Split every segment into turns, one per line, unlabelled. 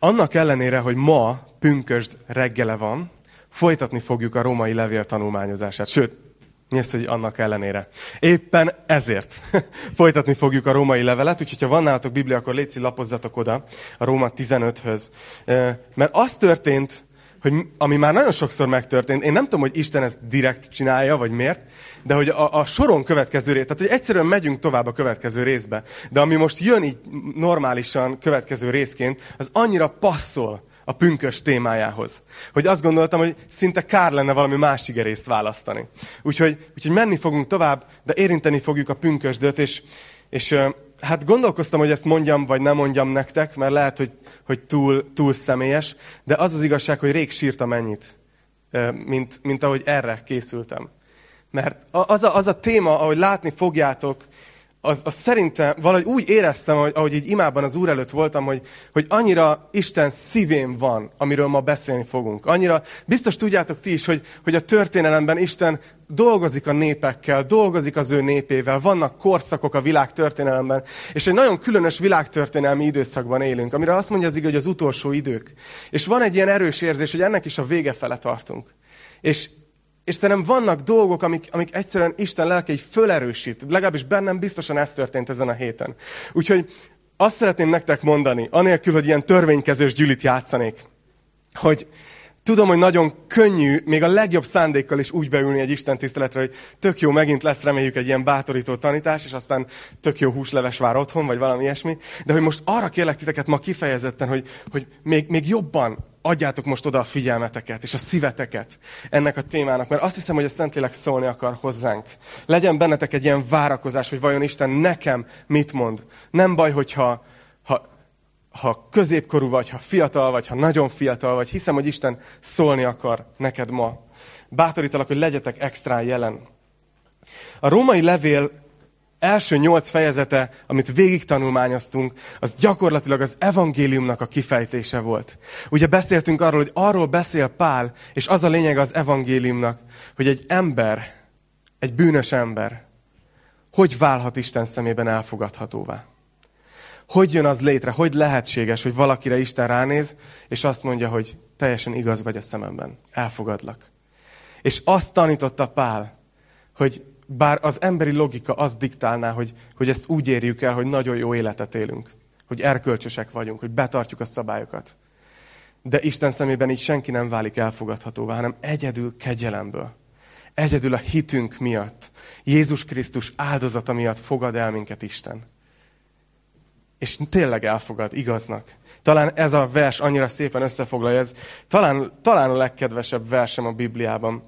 Annak ellenére, hogy ma pünkösd reggele van, folytatni fogjuk a római levél tanulmányozását. Sőt, mi hogy annak ellenére? Éppen ezért folytatni fogjuk a római levelet, úgyhogy ha van nálatok Biblia, akkor létszi lapozzatok oda a Róma 15-höz. Mert az történt, hogy ami már nagyon sokszor megtörtént, én nem tudom, hogy Isten ezt direkt csinálja, vagy miért, de hogy a, a soron következő rész, tehát hogy egyszerűen megyünk tovább a következő részbe, de ami most jön így normálisan következő részként, az annyira passzol a pünkös témájához. Hogy azt gondoltam, hogy szinte kár lenne valami más részt választani. Úgyhogy, úgyhogy menni fogunk tovább, de érinteni fogjuk a pünkösdöt, és, és hát gondolkoztam, hogy ezt mondjam, vagy nem mondjam nektek, mert lehet, hogy, hogy túl, túl személyes, de az az igazság, hogy rég sírtam ennyit, mint, mint ahogy erre készültem. Mert az a, az a téma, ahogy látni fogjátok, az, az szerintem valahogy úgy éreztem, hogy, ahogy így imában az Úr előtt voltam, hogy, hogy annyira Isten szívén van, amiről ma beszélni fogunk. Annyira, biztos tudjátok ti is, hogy, hogy a történelemben Isten dolgozik a népekkel, dolgozik az ő népével, vannak korszakok a világ történelemben, és egy nagyon különös világtörténelmi időszakban élünk, amire azt mondja az igaz, hogy az utolsó idők. És van egy ilyen erős érzés, hogy ennek is a vége fele tartunk. És, és szerintem vannak dolgok, amik, amik egyszerűen Isten lelke így fölerősít. Legalábbis bennem biztosan ez történt ezen a héten. Úgyhogy azt szeretném nektek mondani, anélkül, hogy ilyen törvénykezős gyűlit játszanék, hogy tudom, hogy nagyon könnyű, még a legjobb szándékkal is úgy beülni egy Isten tiszteletre, hogy tök jó, megint lesz reméljük egy ilyen bátorító tanítás, és aztán tök jó húsleves vár otthon, vagy valami ilyesmi. De hogy most arra kérlek titeket ma kifejezetten, hogy, hogy még, még jobban adjátok most oda a figyelmeteket és a szíveteket ennek a témának, mert azt hiszem, hogy a Szentlélek szólni akar hozzánk. Legyen bennetek egy ilyen várakozás, hogy vajon Isten nekem mit mond. Nem baj, hogyha ha, ha középkorú vagy, ha fiatal vagy, ha nagyon fiatal vagy, hiszem, hogy Isten szólni akar neked ma. Bátorítalak, hogy legyetek extra jelen. A római levél első nyolc fejezete, amit végig tanulmányoztunk, az gyakorlatilag az evangéliumnak a kifejtése volt. Ugye beszéltünk arról, hogy arról beszél Pál, és az a lényeg az evangéliumnak, hogy egy ember, egy bűnös ember, hogy válhat Isten szemében elfogadhatóvá. Hogy jön az létre, hogy lehetséges, hogy valakire Isten ránéz, és azt mondja, hogy teljesen igaz vagy a szememben, elfogadlak. És azt tanította Pál, hogy bár az emberi logika azt diktálná, hogy, hogy ezt úgy érjük el, hogy nagyon jó életet élünk, hogy erkölcsösek vagyunk, hogy betartjuk a szabályokat. De Isten szemében így senki nem válik elfogadhatóvá, hanem egyedül kegyelemből. Egyedül a hitünk miatt, Jézus Krisztus áldozata miatt fogad el minket Isten. És tényleg elfogad, igaznak. Talán ez a vers annyira szépen összefoglalja, ez talán, talán a legkedvesebb versem a Bibliában.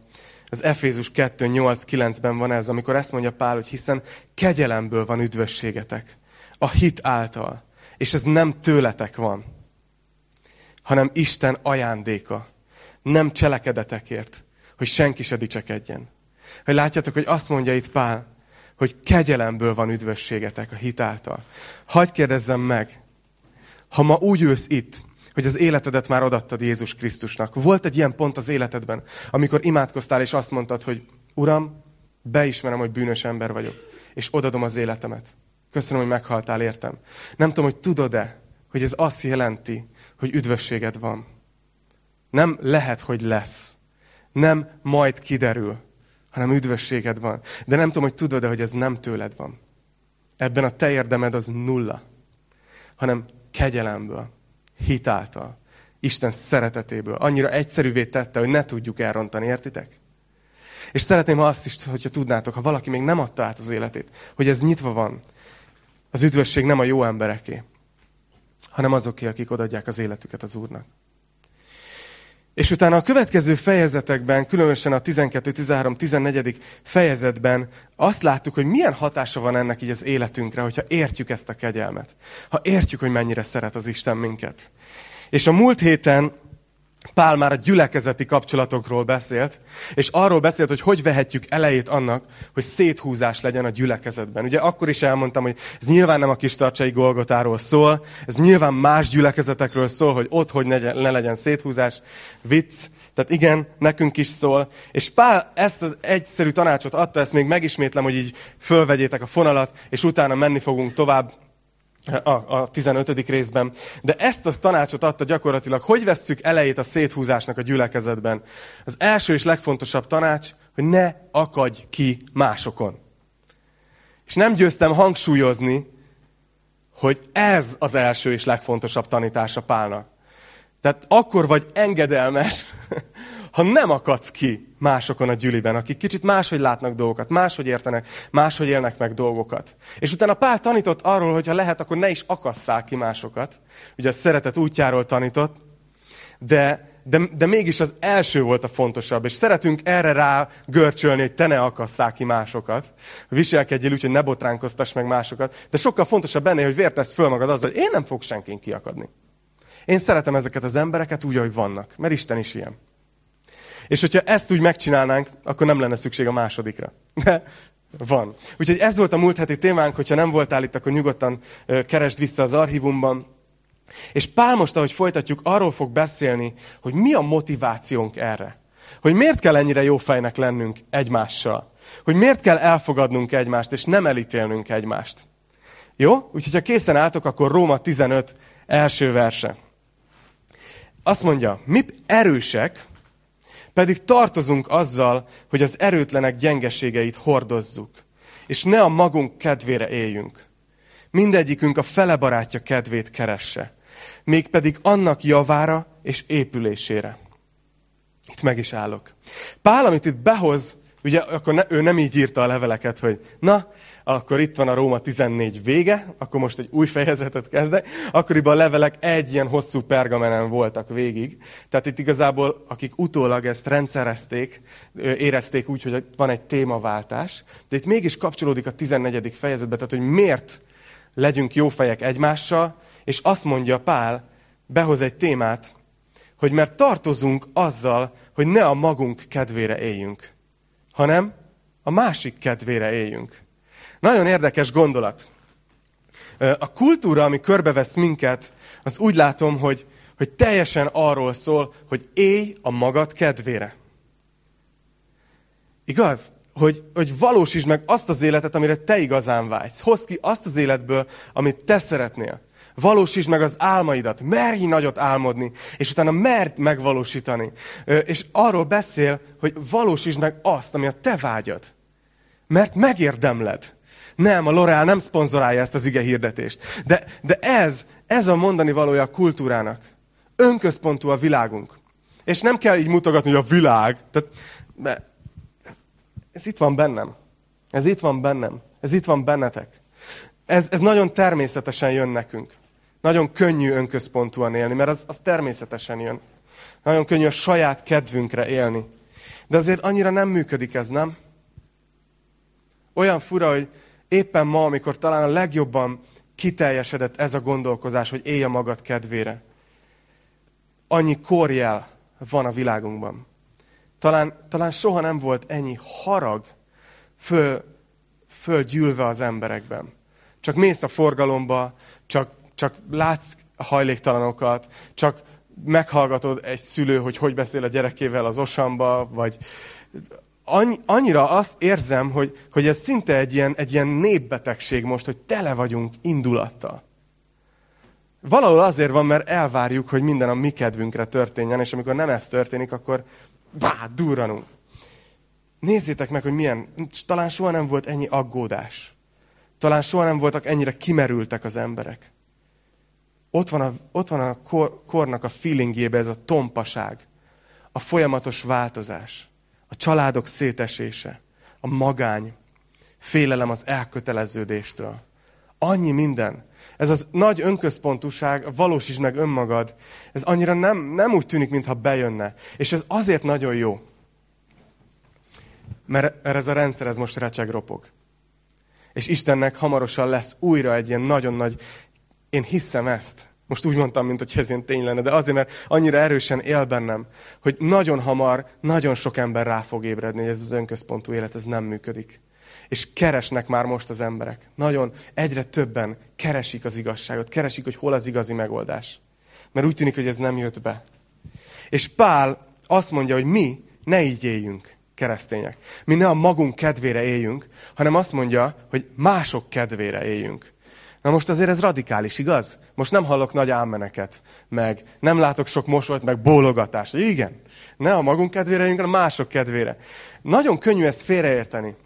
Az Efézus 2.8.9-ben van ez, amikor ezt mondja Pál, hogy hiszen kegyelemből van üdvösségetek. A hit által. És ez nem tőletek van, hanem Isten ajándéka. Nem cselekedetekért, hogy senki se dicsekedjen. Hogy látjátok, hogy azt mondja itt Pál, hogy kegyelemből van üdvösségetek a hit által. Hagy kérdezzem meg, ha ma úgy ülsz itt, hogy az életedet már odattad Jézus Krisztusnak. Volt egy ilyen pont az életedben, amikor imádkoztál, és azt mondtad, hogy Uram, beismerem, hogy bűnös ember vagyok, és odadom az életemet. Köszönöm, hogy meghaltál, értem. Nem tudom, hogy tudod-e, hogy ez azt jelenti, hogy üdvösséged van. Nem lehet, hogy lesz. Nem majd kiderül, hanem üdvösséged van. De nem tudom, hogy tudod-e, hogy ez nem tőled van. Ebben a te érdemed az nulla, hanem kegyelemből hitáltal. Isten szeretetéből. Annyira egyszerűvé tette, hogy ne tudjuk elrontani, értitek? És szeretném ha azt is, hogyha tudnátok, ha valaki még nem adta át az életét, hogy ez nyitva van. Az üdvösség nem a jó embereké, hanem azoké, akik odaadják az életüket az Úrnak. És utána a következő fejezetekben, különösen a 12, 13, 14. fejezetben azt láttuk, hogy milyen hatása van ennek így az életünkre, hogyha értjük ezt a kegyelmet. Ha értjük, hogy mennyire szeret az Isten minket. És a múlt héten Pál már a gyülekezeti kapcsolatokról beszélt, és arról beszélt, hogy hogy vehetjük elejét annak, hogy széthúzás legyen a gyülekezetben. Ugye akkor is elmondtam, hogy ez nyilván nem a kis tartsai Golgotáról szól, ez nyilván más gyülekezetekről szól, hogy ott hogy ne legyen széthúzás, vicc, tehát igen, nekünk is szól. És Pál ezt az egyszerű tanácsot adta, ezt még megismétlem, hogy így fölvegyétek a fonalat, és utána menni fogunk tovább a, a 15. részben. De ezt a tanácsot adta gyakorlatilag, hogy vesszük elejét a széthúzásnak a gyülekezetben. Az első és legfontosabb tanács, hogy ne akadj ki másokon. És nem győztem hangsúlyozni, hogy ez az első és legfontosabb tanítása Pálnak. Tehát akkor vagy engedelmes, ha nem akadsz ki másokon a gyüliben, akik kicsit máshogy látnak dolgokat, máshogy értenek, máshogy élnek meg dolgokat. És utána Pál tanított arról, hogy ha lehet, akkor ne is akasszál ki másokat. Ugye a szeretet útjáról tanított, de, de, de mégis az első volt a fontosabb, és szeretünk erre rá görcsölni, hogy te ne akasszál ki másokat. Viselkedjél úgy, hogy ne botránkoztass meg másokat, de sokkal fontosabb benne, hogy vértesz föl magad azzal, hogy én nem fog senkin kiakadni. Én szeretem ezeket az embereket úgy, ahogy vannak, mert Isten is ilyen. És hogyha ezt úgy megcsinálnánk, akkor nem lenne szükség a másodikra. Van. Úgyhogy ez volt a múlt heti témánk, hogyha nem voltál itt, akkor nyugodtan keresd vissza az archívumban. És Pál most, ahogy folytatjuk, arról fog beszélni, hogy mi a motivációnk erre. Hogy miért kell ennyire jó fejnek lennünk egymással. Hogy miért kell elfogadnunk egymást, és nem elítélnünk egymást. Jó? Úgyhogy ha készen álltok, akkor Róma 15 első verse. Azt mondja, mi erősek, pedig tartozunk azzal, hogy az erőtlenek gyengeségeit hordozzuk, és ne a magunk kedvére éljünk. Mindegyikünk a fele barátja kedvét keresse, mégpedig annak javára és épülésére. Itt meg is állok. Pál, amit itt behoz, ugye akkor ne, ő nem így írta a leveleket, hogy na, akkor itt van a Róma 14 vége, akkor most egy új fejezetet kezdek. Akkoriban a levelek egy ilyen hosszú pergamenen voltak végig. Tehát itt igazából, akik utólag ezt rendszerezték, érezték úgy, hogy van egy témaváltás. De itt mégis kapcsolódik a 14. fejezetbe, tehát hogy miért legyünk jó fejek egymással, és azt mondja Pál, behoz egy témát, hogy mert tartozunk azzal, hogy ne a magunk kedvére éljünk, hanem a másik kedvére éljünk. Nagyon érdekes gondolat. A kultúra, ami körbevesz minket, az úgy látom, hogy, hogy teljesen arról szól, hogy élj a magad kedvére. Igaz? Hogy, hogy valósítsd meg azt az életet, amire te igazán vágysz. Hozd ki azt az életből, amit te szeretnél. Valósítsd meg az álmaidat. Merj nagyot álmodni, és utána merd megvalósítani. És arról beszél, hogy valósítsd meg azt, ami a te vágyad. Mert megérdemled. Nem, a L'Oreal nem szponzorálja ezt az ige hirdetést. De, de ez, ez a mondani valója a kultúrának. Önközpontú a világunk. És nem kell így mutogatni, hogy a világ. Tehát, de ez itt van bennem. Ez itt van bennem. Ez itt van bennetek. Ez, ez nagyon természetesen jön nekünk. Nagyon könnyű önközpontúan élni, mert az, az természetesen jön. Nagyon könnyű a saját kedvünkre élni. De azért annyira nem működik ez, nem? Olyan fura, hogy éppen ma, amikor talán a legjobban kiteljesedett ez a gondolkozás, hogy élj a magad kedvére. Annyi korjel van a világunkban. Talán, talán soha nem volt ennyi harag föl, fölgyűlve az emberekben. Csak mész a forgalomba, csak, csak látsz hajléktalanokat, csak meghallgatod egy szülő, hogy hogy beszél a gyerekével az osamba, vagy annyira azt érzem, hogy, hogy ez szinte egy ilyen, egy ilyen népbetegség most, hogy tele vagyunk indulattal. Valahol azért van, mert elvárjuk, hogy minden a mi kedvünkre történjen, és amikor nem ez történik, akkor bá, durranunk. Nézzétek meg, hogy milyen, talán soha nem volt ennyi aggódás. Talán soha nem voltak ennyire kimerültek az emberek. Ott van a, ott van a kor, kornak a feelingjébe ez a tompaság, a folyamatos változás a családok szétesése, a magány, félelem az elköteleződéstől. Annyi minden. Ez az nagy önközpontúság, valósítsd meg önmagad, ez annyira nem, nem úgy tűnik, mintha bejönne. És ez azért nagyon jó. Mert, mert ez a rendszer, ez most recseg ropog. És Istennek hamarosan lesz újra egy ilyen nagyon nagy, én hiszem ezt, most úgy mondtam, mint hogy ez ilyen tény lenne, de azért, mert annyira erősen él bennem, hogy nagyon hamar, nagyon sok ember rá fog ébredni, hogy ez az önközpontú élet, ez nem működik. És keresnek már most az emberek. Nagyon, egyre többen keresik az igazságot, keresik, hogy hol az igazi megoldás. Mert úgy tűnik, hogy ez nem jött be. És Pál azt mondja, hogy mi ne így éljünk, keresztények. Mi ne a magunk kedvére éljünk, hanem azt mondja, hogy mások kedvére éljünk. Na most azért ez radikális, igaz? Most nem hallok nagy ámmeneket, meg nem látok sok mosolyt, meg bólogatást. Igen, ne a magunk kedvére, hanem mások kedvére. Nagyon könnyű ezt félreérteni.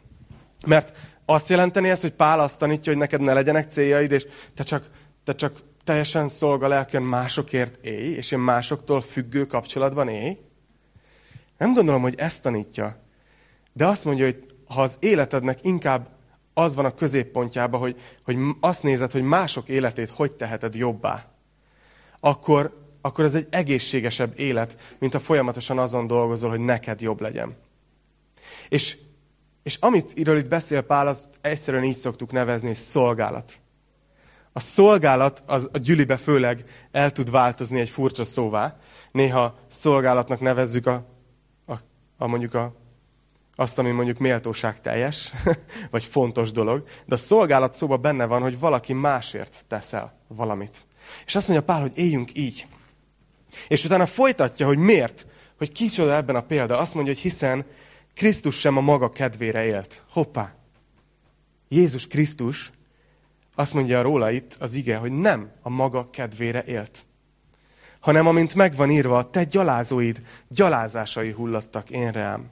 Mert azt jelenteni ez, hogy Pál azt tanítja, hogy neked ne legyenek céljaid, és te csak, te csak teljesen szolga lelken másokért élj, és én másoktól függő kapcsolatban élj. Nem gondolom, hogy ezt tanítja. De azt mondja, hogy ha az életednek inkább az van a középpontjában, hogy, hogy azt nézed, hogy mások életét hogy teheted jobbá, akkor, akkor ez egy egészségesebb élet, mint a folyamatosan azon dolgozol, hogy neked jobb legyen. És, és amit iről itt beszél Pál, az egyszerűen így szoktuk nevezni, hogy szolgálat. A szolgálat az a gyülibe főleg el tud változni egy furcsa szóvá. Néha szolgálatnak nevezzük a, a, a mondjuk a azt, ami mondjuk méltóság teljes, vagy fontos dolog, de a szolgálat szóba benne van, hogy valaki másért teszel valamit. És azt mondja Pál, hogy éljünk így. És utána folytatja, hogy miért, hogy kicsoda ebben a példa. Azt mondja, hogy hiszen Krisztus sem a maga kedvére élt. Hoppá! Jézus Krisztus azt mondja róla itt az ige, hogy nem a maga kedvére élt, hanem amint megvan írva, te gyalázóid gyalázásai hullottak én rám.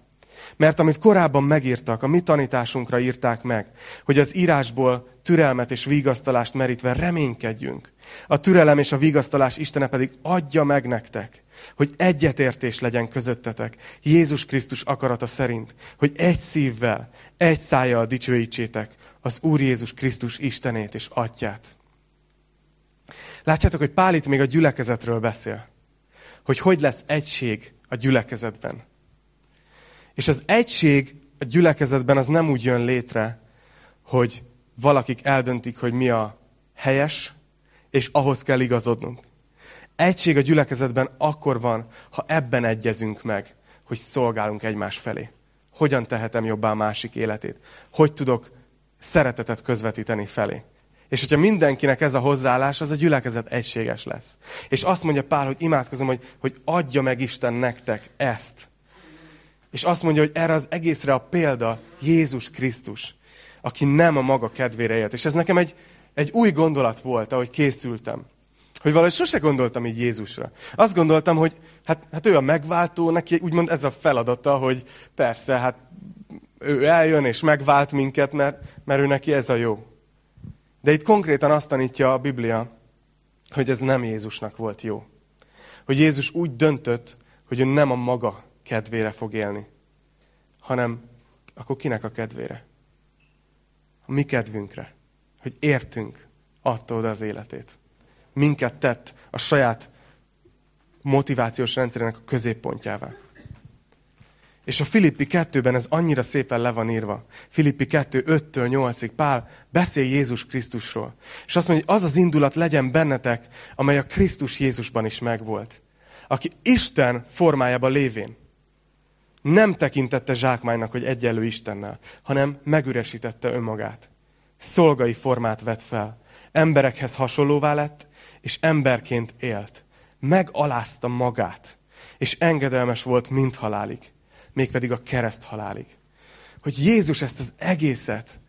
Mert amit korábban megírtak, a mi tanításunkra írták meg, hogy az írásból türelmet és vigasztalást merítve reménykedjünk. A türelem és a vigasztalás Istene pedig adja meg nektek, hogy egyetértés legyen közöttetek Jézus Krisztus akarata szerint, hogy egy szívvel, egy szájjal dicsőítsétek az Úr Jézus Krisztus Istenét és Atyát. Látjátok, hogy Pál itt még a gyülekezetről beszél. Hogy hogy lesz egység a gyülekezetben. És az egység a gyülekezetben az nem úgy jön létre, hogy valakik eldöntik, hogy mi a helyes, és ahhoz kell igazodnunk. Egység a gyülekezetben akkor van, ha ebben egyezünk meg, hogy szolgálunk egymás felé. Hogyan tehetem jobbá a másik életét? Hogy tudok szeretetet közvetíteni felé? És hogyha mindenkinek ez a hozzáállás, az a gyülekezet egységes lesz. És azt mondja Pál, hogy imádkozom, hogy, hogy adja meg Isten nektek ezt. És azt mondja, hogy erre az egészre a példa Jézus Krisztus, aki nem a maga kedvére élt. És ez nekem egy, egy új gondolat volt, ahogy készültem. Hogy valahogy sose gondoltam így Jézusra. Azt gondoltam, hogy hát, hát ő a megváltó, neki úgymond ez a feladata, hogy persze, hát ő eljön és megvált minket, mert, mert ő neki ez a jó. De itt konkrétan azt tanítja a Biblia, hogy ez nem Jézusnak volt jó. Hogy Jézus úgy döntött, hogy ő nem a maga kedvére fog élni, hanem akkor kinek a kedvére? A mi kedvünkre. Hogy értünk, adta oda az életét. Minket tett a saját motivációs rendszerének a középpontjává. És a Filippi 2-ben ez annyira szépen le van írva. Filippi 2, 5-től 8-ig Pál beszél Jézus Krisztusról. És azt mondja, hogy az az indulat legyen bennetek, amely a Krisztus Jézusban is megvolt. Aki Isten formájában lévén nem tekintette zsákmánynak, hogy egyenlő Istennel, hanem megüresítette önmagát. Szolgai formát vett fel. Emberekhez hasonlóvá lett, és emberként élt. Megalázta magát, és engedelmes volt mind halálig, mégpedig a kereszt halálig. Hogy Jézus ezt az egészet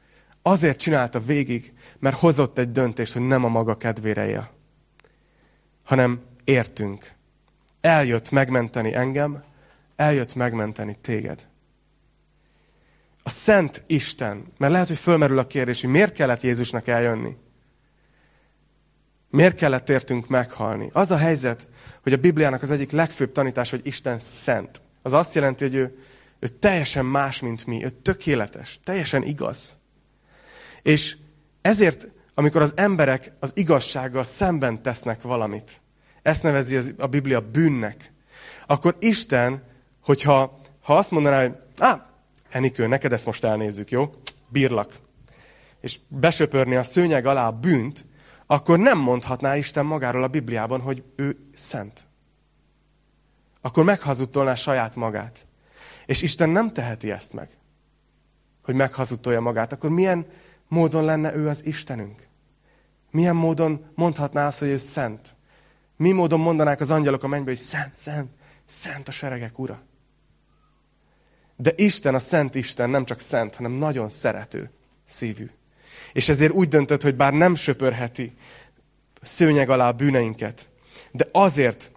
azért csinálta végig, mert hozott egy döntést, hogy nem a maga kedvére él, hanem értünk. Eljött megmenteni engem, eljött megmenteni téged. A Szent Isten, mert lehet, hogy fölmerül a kérdés, hogy miért kellett Jézusnak eljönni? Miért kellett értünk meghalni? Az a helyzet, hogy a Bibliának az egyik legfőbb tanítás, hogy Isten szent. Az azt jelenti, hogy ő, ő teljesen más, mint mi. Ő tökéletes, teljesen igaz. És ezért, amikor az emberek az igazsággal szemben tesznek valamit, ezt nevezi a Biblia bűnnek, akkor Isten hogyha ha azt mondaná, hogy á, Enikő, neked ezt most elnézzük, jó? Bírlak. És besöpörni a szőnyeg alá a bűnt, akkor nem mondhatná Isten magáról a Bibliában, hogy ő szent. Akkor meghazudtolná saját magát. És Isten nem teheti ezt meg, hogy meghazudtolja magát. Akkor milyen módon lenne ő az Istenünk? Milyen módon mondhatná azt, hogy ő szent? Mi módon mondanák az angyalok a mennybe, hogy szent, szent, szent a seregek ura? De Isten, a Szent Isten nem csak szent, hanem nagyon szerető szívű. És ezért úgy döntött, hogy bár nem söpörheti szőnyeg alá a bűneinket, de azért,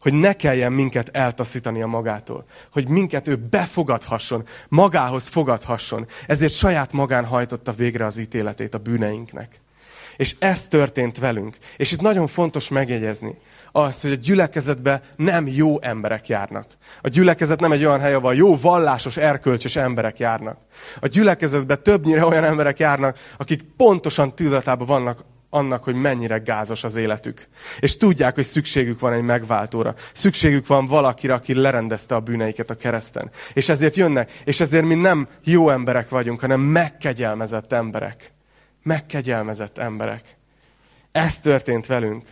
hogy ne kelljen minket eltaszítani a magától. Hogy minket ő befogadhasson, magához fogadhasson. Ezért saját magán hajtotta végre az ítéletét a bűneinknek. És ez történt velünk. És itt nagyon fontos megjegyezni az, hogy a gyülekezetben nem jó emberek járnak. A gyülekezet nem egy olyan hely, ahol jó vallásos, erkölcsös emberek járnak. A gyülekezetben többnyire olyan emberek járnak, akik pontosan tudatában vannak annak, hogy mennyire gázos az életük. És tudják, hogy szükségük van egy megváltóra. Szükségük van valakire, aki lerendezte a bűneiket a kereszten. És ezért jönnek. És ezért mi nem jó emberek vagyunk, hanem megkegyelmezett emberek. Megkegyelmezett emberek. Ez történt velünk.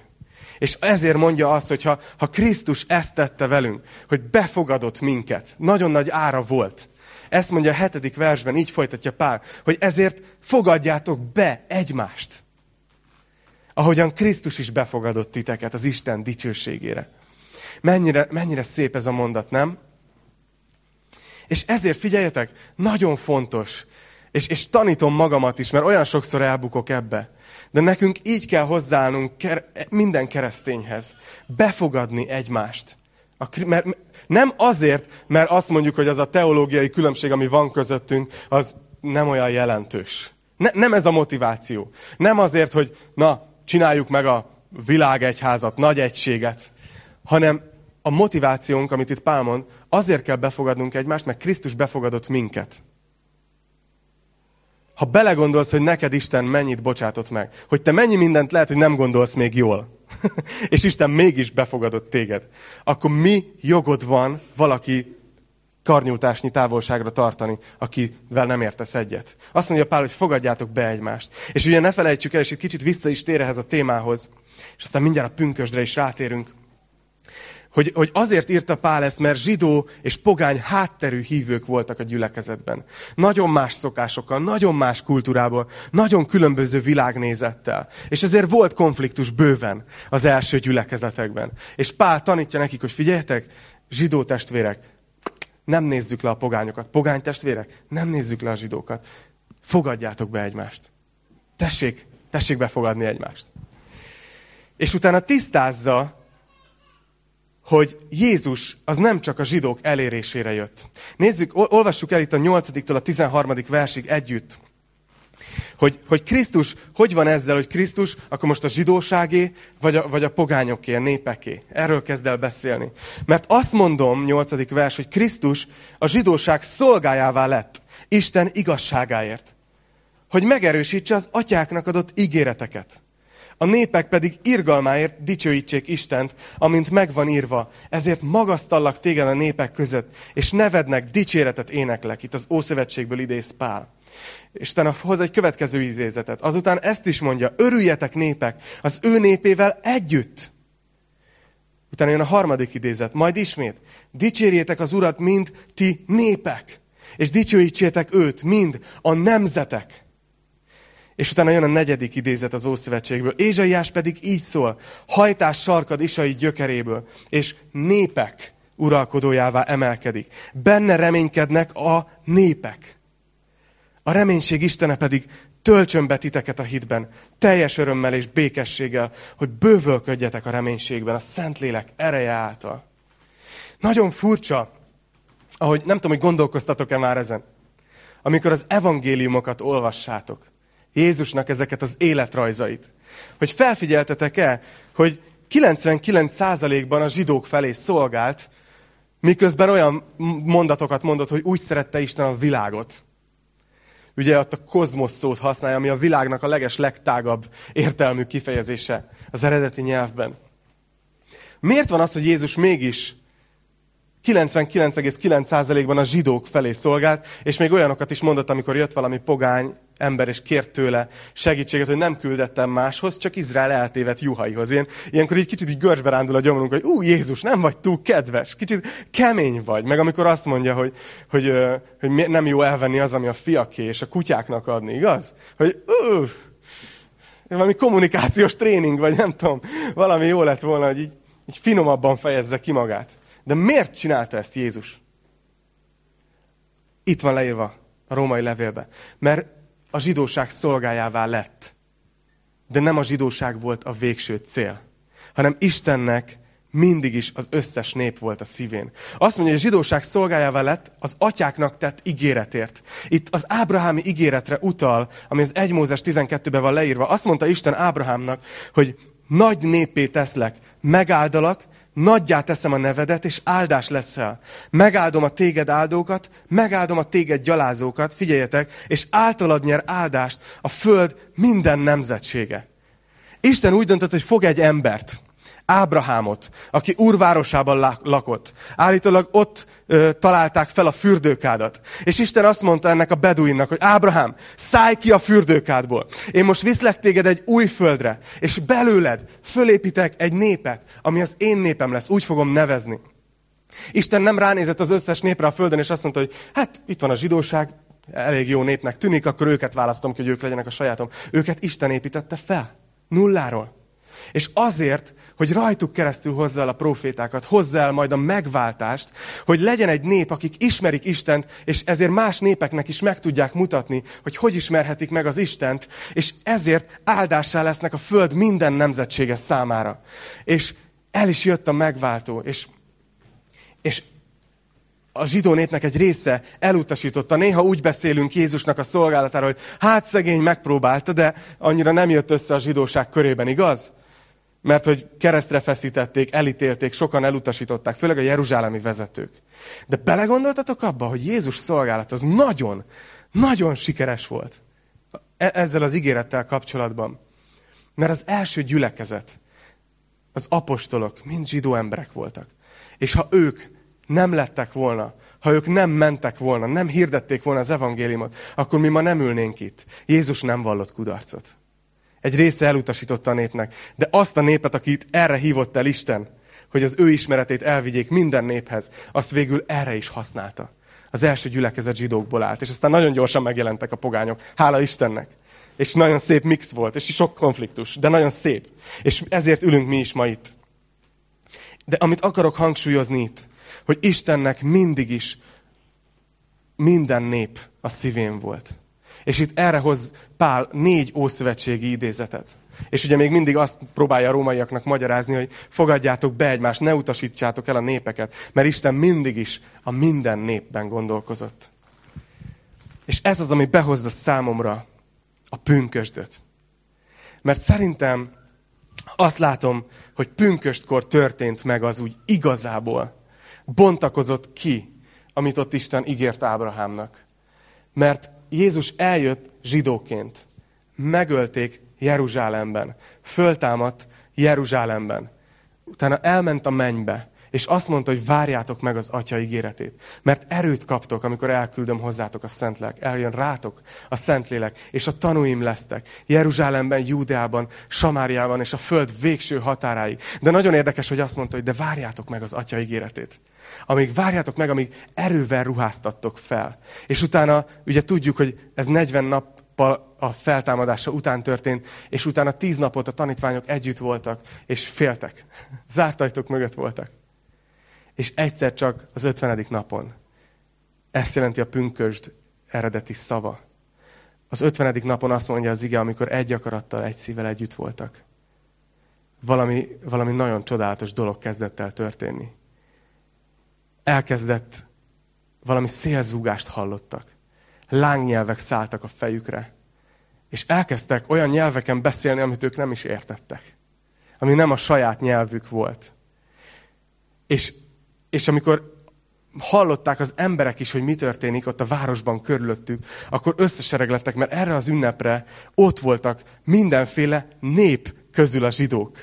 És ezért mondja azt, hogy ha, ha Krisztus ezt tette velünk, hogy befogadott minket, nagyon nagy ára volt. Ezt mondja a hetedik versben, így folytatja Pál, hogy ezért fogadjátok be egymást. Ahogyan Krisztus is befogadott titeket az Isten dicsőségére. Mennyire, mennyire szép ez a mondat, nem? És ezért figyeljetek, nagyon fontos, és, és tanítom magamat is, mert olyan sokszor elbukok ebbe. De nekünk így kell hozzáállnunk minden keresztényhez. Befogadni egymást. A, mert, nem azért, mert azt mondjuk, hogy az a teológiai különbség, ami van közöttünk, az nem olyan jelentős. Ne, nem ez a motiváció. Nem azért, hogy na, csináljuk meg a világegyházat, nagy egységet, hanem a motivációnk, amit itt Pál mond, azért kell befogadnunk egymást, mert Krisztus befogadott minket. Ha belegondolsz, hogy neked Isten mennyit bocsátott meg, hogy te mennyi mindent lehet, hogy nem gondolsz még jól, és Isten mégis befogadott téged, akkor mi jogod van valaki karnyújtásnyi távolságra tartani, akivel nem értesz egyet. Azt mondja Pál, hogy fogadjátok be egymást. És ugye ne felejtsük el, és itt kicsit vissza is tér ehhez a témához, és aztán mindjárt a pünkösdre is rátérünk, hogy, hogy azért írta Pál ezt, mert zsidó és pogány hátterű hívők voltak a gyülekezetben. Nagyon más szokásokkal, nagyon más kultúrából, nagyon különböző világnézettel. És ezért volt konfliktus bőven az első gyülekezetekben. És Pál tanítja nekik, hogy figyeljetek, zsidó testvérek, nem nézzük le a pogányokat. Pogány testvérek, nem nézzük le a zsidókat. Fogadjátok be egymást. Tessék, tessék befogadni egymást. És utána tisztázza, hogy Jézus az nem csak a zsidók elérésére jött. Nézzük, olvassuk el itt a 8-től a 13. versig együtt. Hogy, hogy Krisztus, hogy van ezzel, hogy Krisztus, akkor most a zsidóságé, vagy a, vagy a pogányoké, a népeké. Erről kezd el beszélni. Mert azt mondom, 8. vers, hogy Krisztus a zsidóság szolgájává lett, Isten igazságáért. Hogy megerősítse az atyáknak adott ígéreteket. A népek pedig irgalmáért dicsőítsék Istent, amint megvan írva. Ezért magasztallak téged a népek között, és nevednek, dicséretet éneklek. Itt az Ószövetségből idéz Pál. Isten hoz egy következő idézetet. Azután ezt is mondja, örüljetek népek az ő népével együtt. Utána jön a harmadik idézet, majd ismét, dicsérjétek az Urat, mind ti népek, és dicsőítsétek őt, mind a nemzetek. És utána jön a negyedik idézet az Ószövetségből. Ézsaiás pedig így szól, hajtás sarkad Isai gyökeréből, és népek uralkodójává emelkedik. Benne reménykednek a népek. A reménység Istene pedig töltsön be titeket a hitben, teljes örömmel és békességgel, hogy bővölködjetek a reménységben, a Szentlélek ereje által. Nagyon furcsa, ahogy nem tudom, hogy gondolkoztatok-e már ezen, amikor az evangéliumokat olvassátok, Jézusnak ezeket az életrajzait. Hogy felfigyeltetek-e, hogy 99%-ban a zsidók felé szolgált, miközben olyan mondatokat mondott, hogy úgy szerette Isten a világot. Ugye ott a kozmosz szót használja, ami a világnak a leges, legtágabb értelmű kifejezése az eredeti nyelvben. Miért van az, hogy Jézus mégis 99,9%-ban a zsidók felé szolgált, és még olyanokat is mondott, amikor jött valami pogány ember, és kért tőle segítséget, hogy nem küldettem máshoz, csak Izrael eltévedt juhaihoz. Ilyen, ilyenkor így kicsit így görcsbe rándul a gyomrunk, hogy ú, Jézus, nem vagy túl kedves, kicsit kemény vagy. Meg amikor azt mondja, hogy, hogy, hogy nem jó elvenni az, ami a fiaké, és a kutyáknak adni, igaz? Hogy ú, valami kommunikációs tréning, vagy nem tudom, valami jó lett volna, hogy így, így finomabban fejezze ki magát. De miért csinálta ezt Jézus? Itt van leírva a római levélbe. Mert a zsidóság szolgájává lett. De nem a zsidóság volt a végső cél, hanem Istennek mindig is az összes nép volt a szívén. Azt mondja, hogy a zsidóság szolgájává lett az atyáknak tett ígéretért. Itt az Ábrahámi ígéretre utal, ami az 1 Mózes 12-ben van leírva. Azt mondta Isten Ábrahámnak, hogy nagy népé teszlek, megáldalak, nagyjá teszem a nevedet, és áldás leszel. Megáldom a téged áldókat, megáldom a téged gyalázókat, figyeljetek, és általad nyer áldást a föld minden nemzetsége. Isten úgy döntött, hogy fog egy embert, Ábrahámot, aki úrvárosában lakott. Állítólag ott ö, találták fel a fürdőkádat. És Isten azt mondta ennek a beduinnak, hogy Ábrahám, szállj ki a fürdőkádból. Én most viszlek téged egy új földre, és belőled fölépítek egy népet, ami az én népem lesz. Úgy fogom nevezni. Isten nem ránézett az összes népre a földön, és azt mondta, hogy hát itt van a zsidóság, elég jó népnek tűnik, akkor őket választom ki, hogy ők legyenek a sajátom. Őket Isten építette fel. Nulláról. És azért, hogy rajtuk keresztül hozza el a profétákat, hozza el majd a megváltást, hogy legyen egy nép, akik ismerik Istent, és ezért más népeknek is meg tudják mutatni, hogy hogy ismerhetik meg az Istent, és ezért áldássá lesznek a föld minden nemzetsége számára. És el is jött a megváltó, és, és a zsidó népnek egy része elutasította. Néha úgy beszélünk Jézusnak a szolgálatáról, hogy hát szegény megpróbálta, de annyira nem jött össze a zsidóság körében, igaz? Mert hogy keresztre feszítették, elítélték, sokan elutasították, főleg a jeruzsálemi vezetők. De belegondoltatok abba, hogy Jézus szolgálat az nagyon, nagyon sikeres volt e- ezzel az ígérettel kapcsolatban. Mert az első gyülekezet, az apostolok mind zsidó emberek voltak. És ha ők nem lettek volna, ha ők nem mentek volna, nem hirdették volna az evangéliumot, akkor mi ma nem ülnénk itt. Jézus nem vallott kudarcot. Egy része elutasította a népnek. De azt a népet, akit erre hívott el Isten, hogy az ő ismeretét elvigyék minden néphez, azt végül erre is használta. Az első gyülekezet zsidókból állt, és aztán nagyon gyorsan megjelentek a pogányok. Hála Istennek! És nagyon szép mix volt, és sok konfliktus, de nagyon szép. És ezért ülünk mi is ma itt. De amit akarok hangsúlyozni itt, hogy Istennek mindig is minden nép a szívén volt. És itt erre hoz Pál négy ószövetségi idézetet. És ugye még mindig azt próbálja a rómaiaknak magyarázni, hogy fogadjátok be egymást, ne utasítsátok el a népeket, mert Isten mindig is a minden népben gondolkozott. És ez az, ami behozza számomra a pünkösdöt. Mert szerintem azt látom, hogy pünköstkor történt meg az úgy igazából. Bontakozott ki, amit ott Isten ígért Ábrahámnak. Mert Jézus eljött zsidóként. Megölték Jeruzsálemben. Föltámadt Jeruzsálemben. Utána elment a mennybe, és azt mondta, hogy várjátok meg az Atya ígéretét. Mert erőt kaptok, amikor elküldöm hozzátok a Szentlélek. Eljön rátok a Szentlélek, és a tanúim lesztek. Jeruzsálemben, Júdeában, Samáriában, és a föld végső határáig. De nagyon érdekes, hogy azt mondta, hogy de várjátok meg az Atya ígéretét. Amíg várjátok meg, amíg erővel ruháztattok fel. És utána, ugye tudjuk, hogy ez 40 nappal a feltámadása után történt, és utána 10 napot a tanítványok együtt voltak, és féltek. Zárt ajtók mögött voltak. És egyszer csak az 50. napon. Ezt jelenti a pünkösd eredeti szava. Az 50. napon azt mondja az ige, amikor egy akarattal, egy szívvel együtt voltak. Valami, valami nagyon csodálatos dolog kezdett el történni elkezdett valami szélzúgást hallottak. Lángnyelvek szálltak a fejükre. És elkezdtek olyan nyelveken beszélni, amit ők nem is értettek. Ami nem a saját nyelvük volt. És, és amikor hallották az emberek is, hogy mi történik ott a városban körülöttük, akkor összesereglettek, mert erre az ünnepre ott voltak mindenféle nép közül a zsidók.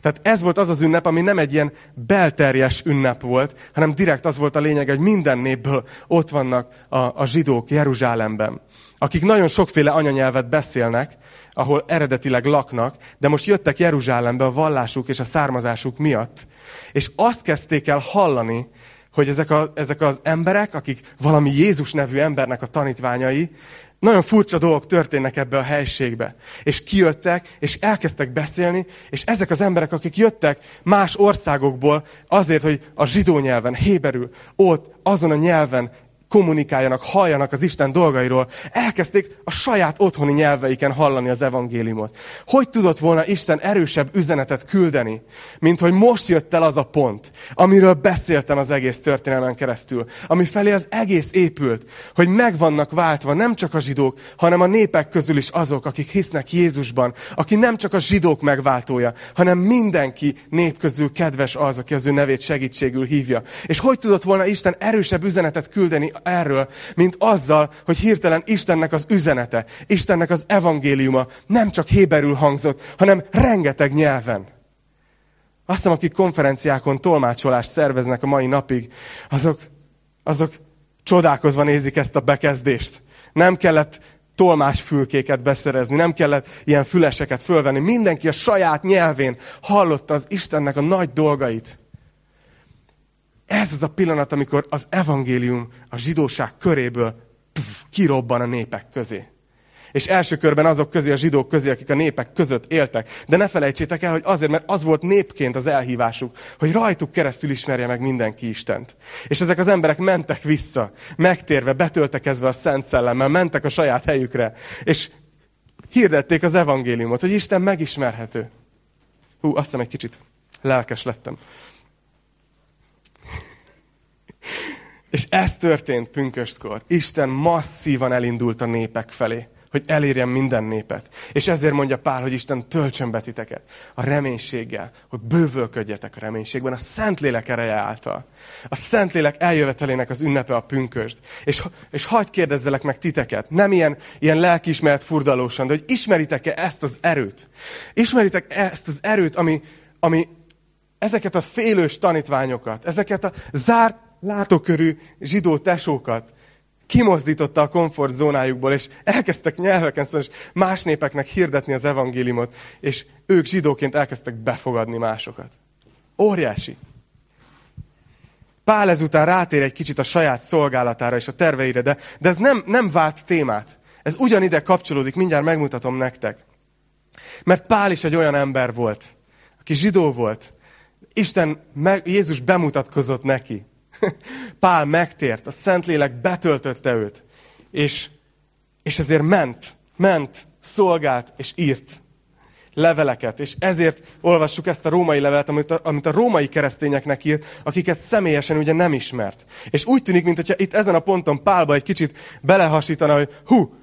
Tehát ez volt az az ünnep, ami nem egy ilyen belterjes ünnep volt, hanem direkt az volt a lényeg, hogy minden népből ott vannak a, a zsidók Jeruzsálemben, akik nagyon sokféle anyanyelvet beszélnek, ahol eredetileg laknak, de most jöttek Jeruzsálembe a vallásuk és a származásuk miatt. És azt kezdték el hallani, hogy ezek, a, ezek az emberek, akik valami Jézus nevű embernek a tanítványai, nagyon furcsa dolgok történnek ebbe a helységbe. És kijöttek, és elkezdtek beszélni, és ezek az emberek, akik jöttek más országokból azért, hogy a zsidó nyelven, héberül, ott, azon a nyelven kommunikáljanak, halljanak az Isten dolgairól, elkezdték a saját otthoni nyelveiken hallani az evangéliumot. Hogy tudott volna Isten erősebb üzenetet küldeni, mint hogy most jött el az a pont, amiről beszéltem az egész történelmen keresztül, ami felé az egész épült, hogy meg vannak váltva nem csak a zsidók, hanem a népek közül is azok, akik hisznek Jézusban, aki nem csak a zsidók megváltója, hanem mindenki nép közül kedves az, aki az ő nevét segítségül hívja. És hogy tudott volna Isten erősebb üzenetet küldeni erről, mint azzal, hogy hirtelen Istennek az üzenete, Istennek az evangéliuma nem csak héberül hangzott, hanem rengeteg nyelven. Azt hiszem, akik konferenciákon tolmácsolást szerveznek a mai napig, azok, azok csodálkozva nézik ezt a bekezdést. Nem kellett tolmásfülkéket beszerezni, nem kellett ilyen füleseket fölvenni. Mindenki a saját nyelvén hallotta az Istennek a nagy dolgait. Ez az a pillanat, amikor az evangélium a zsidóság köréből puf, kirobban a népek közé. És első körben azok közé, a zsidók közé, akik a népek között éltek. De ne felejtsétek el, hogy azért, mert az volt népként az elhívásuk, hogy rajtuk keresztül ismerje meg mindenki Istent. És ezek az emberek mentek vissza, megtérve, betöltekezve a Szent Szellemmel, mentek a saját helyükre, és hirdették az evangéliumot, hogy Isten megismerhető. Hú, azt hiszem egy kicsit lelkes lettem. És ez történt pünköstkor. Isten masszívan elindult a népek felé, hogy elérjen minden népet. És ezért mondja Pál, hogy Isten töltsön be titeket a reménységgel, hogy bővölködjetek a reménységben, a Szentlélek ereje által. A Szentlélek eljövetelének az ünnepe a pünköst. És, és hagyd kérdezzelek meg titeket, nem ilyen, ilyen lelkiismeret furdalósan, de hogy ismeritek-e ezt az erőt? Ismeritek ezt az erőt, ami, ami ezeket a félős tanítványokat, ezeket a zárt látókörű zsidó tesókat kimozdította a komfortzónájukból, és elkezdtek nyelveken szólni, és más népeknek hirdetni az evangéliumot, és ők zsidóként elkezdtek befogadni másokat. Óriási. Pál ezután rátér egy kicsit a saját szolgálatára és a terveire, de, de ez nem, nem vált témát. Ez ugyanide kapcsolódik, mindjárt megmutatom nektek. Mert Pál is egy olyan ember volt, aki zsidó volt. Isten, meg, Jézus bemutatkozott neki. Pál megtért, a Szentlélek betöltötte őt, és, és ezért ment, ment, szolgált és írt leveleket, és ezért olvassuk ezt a római levelet, amit a, amit a római keresztényeknek írt, akiket személyesen ugye nem ismert. És úgy tűnik, mintha itt ezen a ponton Pálba egy kicsit belehasítana, hogy hú,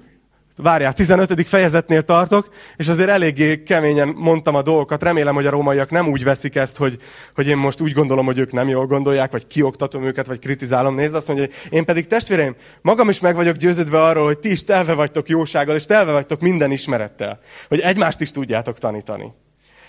Várjál, 15. fejezetnél tartok, és azért eléggé keményen mondtam a dolgokat. Remélem, hogy a rómaiak nem úgy veszik ezt, hogy, hogy én most úgy gondolom, hogy ők nem jól gondolják, vagy kioktatom őket, vagy kritizálom. Nézd, azt mondja, hogy én pedig testvéreim, magam is meg vagyok győződve arról, hogy ti is telve vagytok jósággal, és telve vagytok minden ismerettel. Hogy egymást is tudjátok tanítani.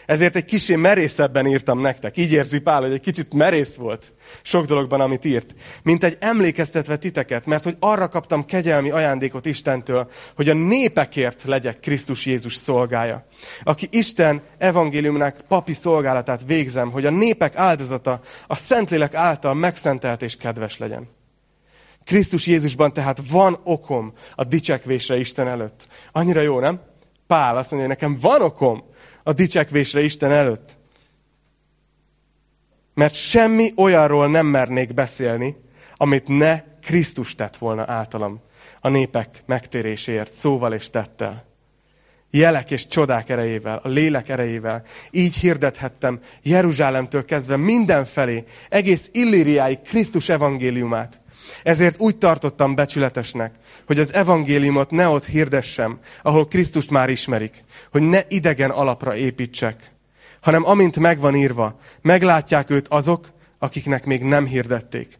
Ezért egy kicsit merészebben írtam nektek. Így érzi Pál, hogy egy kicsit merész volt sok dologban, amit írt. Mint egy emlékeztetve titeket, mert hogy arra kaptam kegyelmi ajándékot Istentől, hogy a népekért legyek Krisztus Jézus szolgája. Aki Isten evangéliumnak papi szolgálatát végzem, hogy a népek áldozata a Szentlélek által megszentelt és kedves legyen. Krisztus Jézusban tehát van okom a dicsekvésre Isten előtt. Annyira jó, nem? Pál azt mondja, hogy nekem van okom a dicsekvésre Isten előtt. Mert semmi olyanról nem mernék beszélni, amit ne Krisztus tett volna általam a népek megtéréséért, szóval és tettel. Jelek és csodák erejével, a lélek erejével. Így hirdethettem Jeruzsálemtől kezdve mindenfelé, egész Illíriáig Krisztus evangéliumát. Ezért úgy tartottam becsületesnek, hogy az evangéliumot ne ott hirdessem, ahol Krisztust már ismerik, hogy ne idegen alapra építsek, hanem amint megvan írva, meglátják őt azok, akiknek még nem hirdették,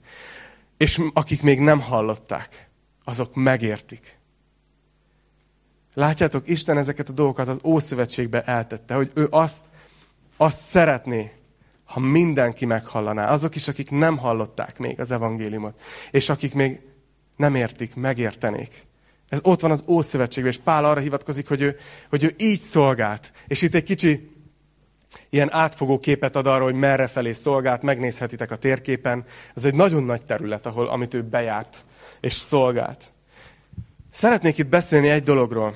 és akik még nem hallották, azok megértik. Látjátok, Isten ezeket a dolgokat az Ószövetségbe eltette, hogy ő azt, azt szeretné, ha mindenki meghallaná, azok is, akik nem hallották még az evangéliumot, és akik még nem értik, megértenék. Ez ott van az Ószövetségben, és Pál arra hivatkozik, hogy ő, hogy ő így szolgált. És itt egy kicsi ilyen átfogó képet ad arra, hogy merre felé szolgált, megnézhetitek a térképen. Ez egy nagyon nagy terület, ahol, amit ő bejárt és szolgált. Szeretnék itt beszélni egy dologról,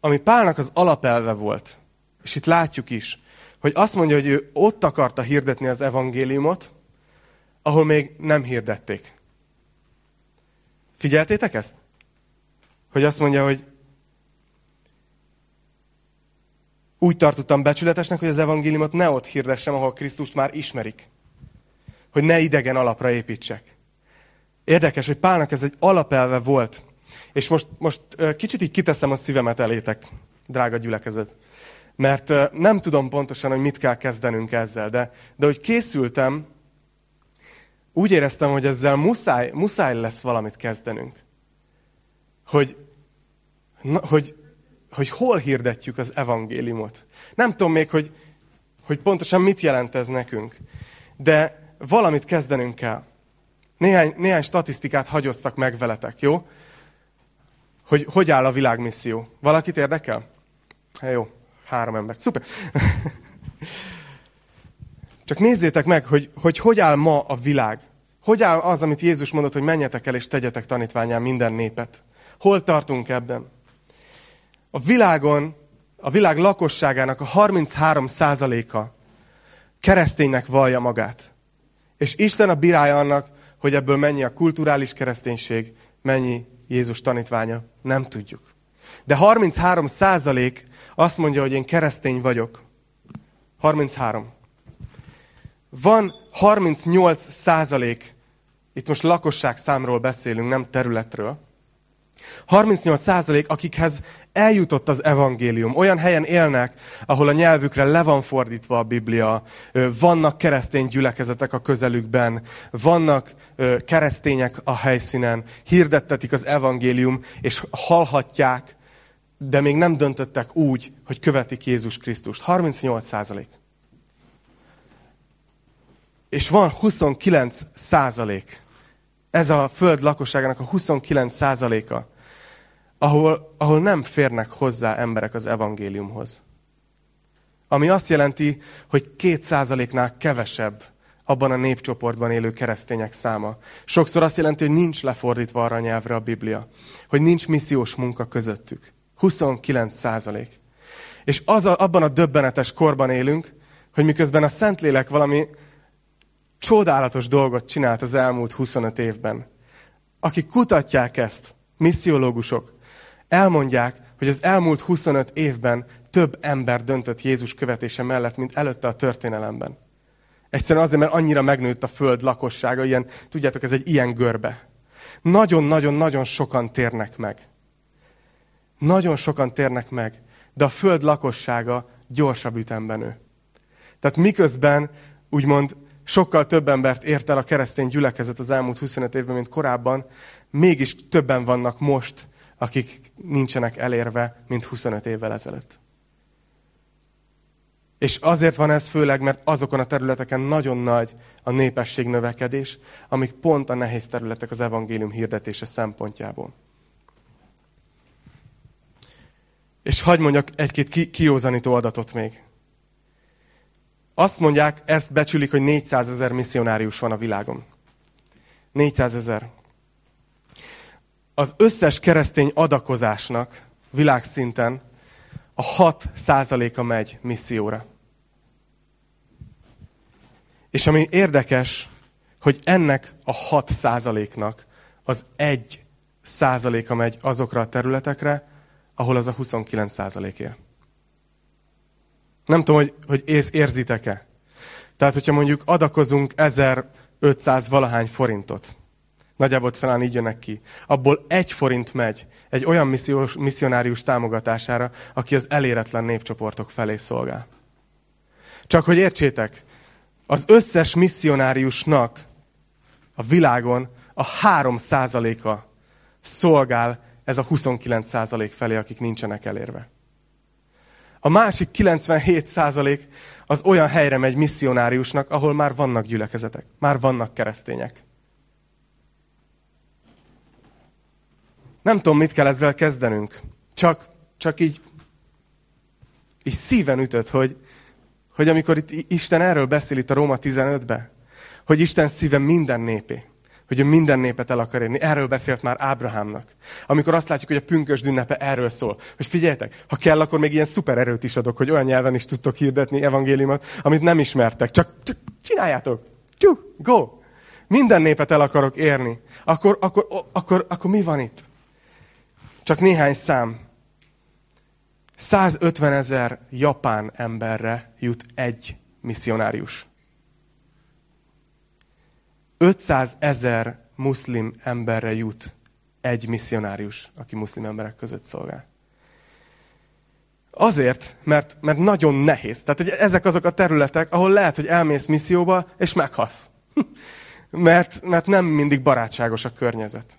ami Pálnak az alapelve volt, és itt látjuk is, hogy azt mondja, hogy ő ott akarta hirdetni az evangéliumot, ahol még nem hirdették. Figyeltétek ezt? Hogy azt mondja, hogy úgy tartottam becsületesnek, hogy az evangéliumot ne ott hirdessem, ahol Krisztust már ismerik. Hogy ne idegen alapra építsek. Érdekes, hogy Pálnak ez egy alapelve volt. És most, most kicsit így kiteszem a szívemet elétek, drága gyülekezet. Mert nem tudom pontosan, hogy mit kell kezdenünk ezzel, de, de hogy készültem, úgy éreztem, hogy ezzel muszáj, muszáj lesz valamit kezdenünk. Hogy, na, hogy, hogy hol hirdetjük az evangéliumot. Nem tudom még, hogy, hogy pontosan mit jelent ez nekünk. De valamit kezdenünk kell. Néhány, néhány statisztikát hagyosszak meg veletek, jó? Hogy hogy áll a világmisszió. Valakit érdekel? Hát jó, három embert. Szuper. Csak nézzétek meg, hogy, hogy hogy áll ma a világ. Hogy áll az, amit Jézus mondott, hogy menjetek el és tegyetek tanítványán minden népet. Hol tartunk ebben? A világon, a világ lakosságának a 33 százaléka kereszténynek vallja magát. És Isten a bírája annak, hogy ebből mennyi a kulturális kereszténység, mennyi Jézus tanítványa, nem tudjuk. De 33 százalék azt mondja, hogy én keresztény vagyok. 33. Van 38 százalék, itt most lakosság számról beszélünk, nem területről, 38 százalék, akikhez eljutott az evangélium. Olyan helyen élnek, ahol a nyelvükre le van fordítva a Biblia, vannak keresztény gyülekezetek a közelükben, vannak keresztények a helyszínen, hirdettetik az evangélium, és hallhatják, de még nem döntöttek úgy, hogy követik Jézus Krisztust. 38 százalék. És van 29 százalék. Ez a föld lakosságának a 29 százaléka, ahol, ahol nem férnek hozzá emberek az evangéliumhoz. Ami azt jelenti, hogy két százaléknál kevesebb abban a népcsoportban élő keresztények száma. Sokszor azt jelenti, hogy nincs lefordítva arra nyelvre a Biblia. Hogy nincs missziós munka közöttük. 29 százalék. És az a, abban a döbbenetes korban élünk, hogy miközben a Szentlélek valami csodálatos dolgot csinált az elmúlt 25 évben. Akik kutatják ezt, missziológusok, elmondják, hogy az elmúlt 25 évben több ember döntött Jézus követése mellett, mint előtte a történelemben. Egyszerűen azért, mert annyira megnőtt a föld lakossága, ilyen, tudjátok, ez egy ilyen görbe. Nagyon-nagyon-nagyon sokan térnek meg. Nagyon sokan térnek meg, de a föld lakossága gyorsabb ütemben nő. Tehát miközben úgymond sokkal több embert ért el a keresztény gyülekezet az elmúlt 25 évben, mint korábban, mégis többen vannak most, akik nincsenek elérve, mint 25 évvel ezelőtt. És azért van ez főleg, mert azokon a területeken nagyon nagy a népesség növekedés, amik pont a nehéz területek az evangélium hirdetése szempontjából. És hagyd mondjak egy-két ki- kiózanító adatot még. Azt mondják, ezt becsülik, hogy 400 ezer misszionárius van a világon. 400 ezer. Az összes keresztény adakozásnak világszinten a 6 százaléka megy misszióra. És ami érdekes, hogy ennek a 6 százaléknak az 1 százaléka megy azokra a területekre, ahol az a 29 százalék él. Nem tudom, hogy, hogy érzitek-e. Tehát, hogyha mondjuk adakozunk 1500 valahány forintot, nagyjából talán így jönnek ki, abból egy forint megy egy olyan missziós, misszionárius támogatására, aki az eléretlen népcsoportok felé szolgál. Csak hogy értsétek, az összes misszionáriusnak a világon a három százaléka szolgál ez a 29 százalék felé, akik nincsenek elérve. A másik 97 százalék az olyan helyre megy misszionáriusnak, ahol már vannak gyülekezetek, már vannak keresztények. Nem tudom, mit kell ezzel kezdenünk. Csak, csak így, így szíven ütött, hogy, hogy amikor itt Isten erről beszél itt a Róma 15-be, hogy Isten szíve minden népé hogy ő minden népet el akar érni. Erről beszélt már Ábrahámnak. Amikor azt látjuk, hogy a pünkös ünnepe erről szól. Hogy figyeljetek, ha kell, akkor még ilyen szuper erőt is adok, hogy olyan nyelven is tudtok hirdetni evangéliumot, amit nem ismertek. Csak, csak csináljátok. Csú, go! minden népet el akarok érni, akkor, akkor, akkor, akkor mi van itt? Csak néhány szám. 150 ezer japán emberre jut egy misszionárius. 500 ezer muszlim emberre jut egy misszionárius, aki muszlim emberek között szolgál. Azért, mert, mert nagyon nehéz. Tehát hogy ezek azok a területek, ahol lehet, hogy elmész misszióba, és meghasz. mert, mert nem mindig barátságos a környezet.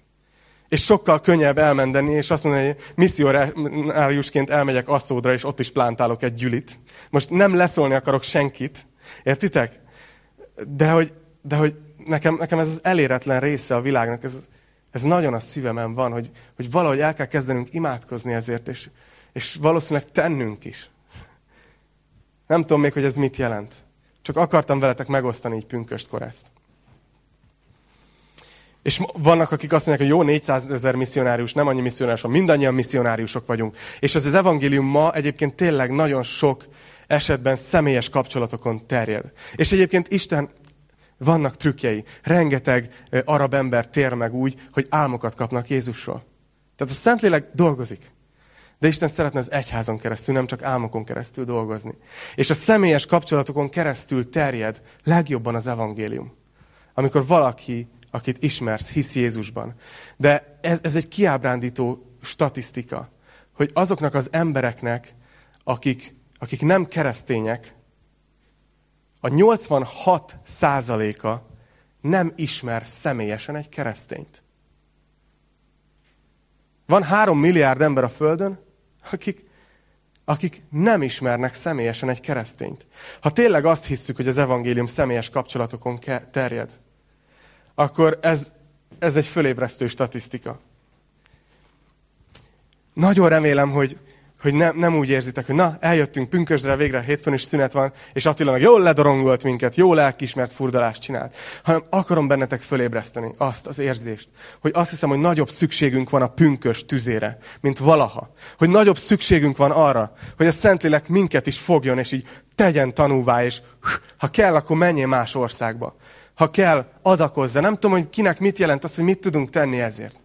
És sokkal könnyebb elmendeni, és azt mondani, hogy misszionáriusként elmegyek Asszódra, és ott is plántálok egy gyülit. Most nem leszólni akarok senkit, értitek? De hogy, de hogy nekem, nekem ez az eléretlen része a világnak, ez, ez nagyon a szívemen van, hogy, hogy valahogy el kell kezdenünk imádkozni ezért, és, és valószínűleg tennünk is. Nem tudom még, hogy ez mit jelent. Csak akartam veletek megosztani így pünköstkor ezt. És vannak, akik azt mondják, hogy jó, 400 ezer misszionárius, nem annyi misszionárius van, mindannyian misszionáriusok vagyunk. És az az evangélium ma egyébként tényleg nagyon sok esetben személyes kapcsolatokon terjed. És egyébként Isten vannak trükkjei. Rengeteg arab ember tér meg úgy, hogy álmokat kapnak Jézusról. Tehát a Szentlélek dolgozik. De Isten szeretne az egyházon keresztül, nem csak álmokon keresztül dolgozni. És a személyes kapcsolatokon keresztül terjed legjobban az evangélium. Amikor valaki, akit ismersz, hisz Jézusban. De ez, ez egy kiábrándító statisztika, hogy azoknak az embereknek, akik, akik nem keresztények, a 86 százaléka nem ismer személyesen egy keresztényt. Van három milliárd ember a Földön, akik, akik nem ismernek személyesen egy keresztényt. Ha tényleg azt hisszük, hogy az evangélium személyes kapcsolatokon terjed, akkor ez, ez egy fölébresztő statisztika. Nagyon remélem, hogy, hogy ne, nem úgy érzitek, hogy na, eljöttünk pünkösdre, végre hétfőn is szünet van, és Attila meg jól ledorongolt minket, jól lelkismert furdalást csinált, hanem akarom bennetek fölébreszteni azt az érzést, hogy azt hiszem, hogy nagyobb szükségünk van a pünkös tüzére, mint valaha. Hogy nagyobb szükségünk van arra, hogy a Szentlélek minket is fogjon, és így tegyen tanúvá, és ha kell, akkor menjél más országba. Ha kell, adakozza. Nem tudom, hogy kinek mit jelent az, hogy mit tudunk tenni ezért.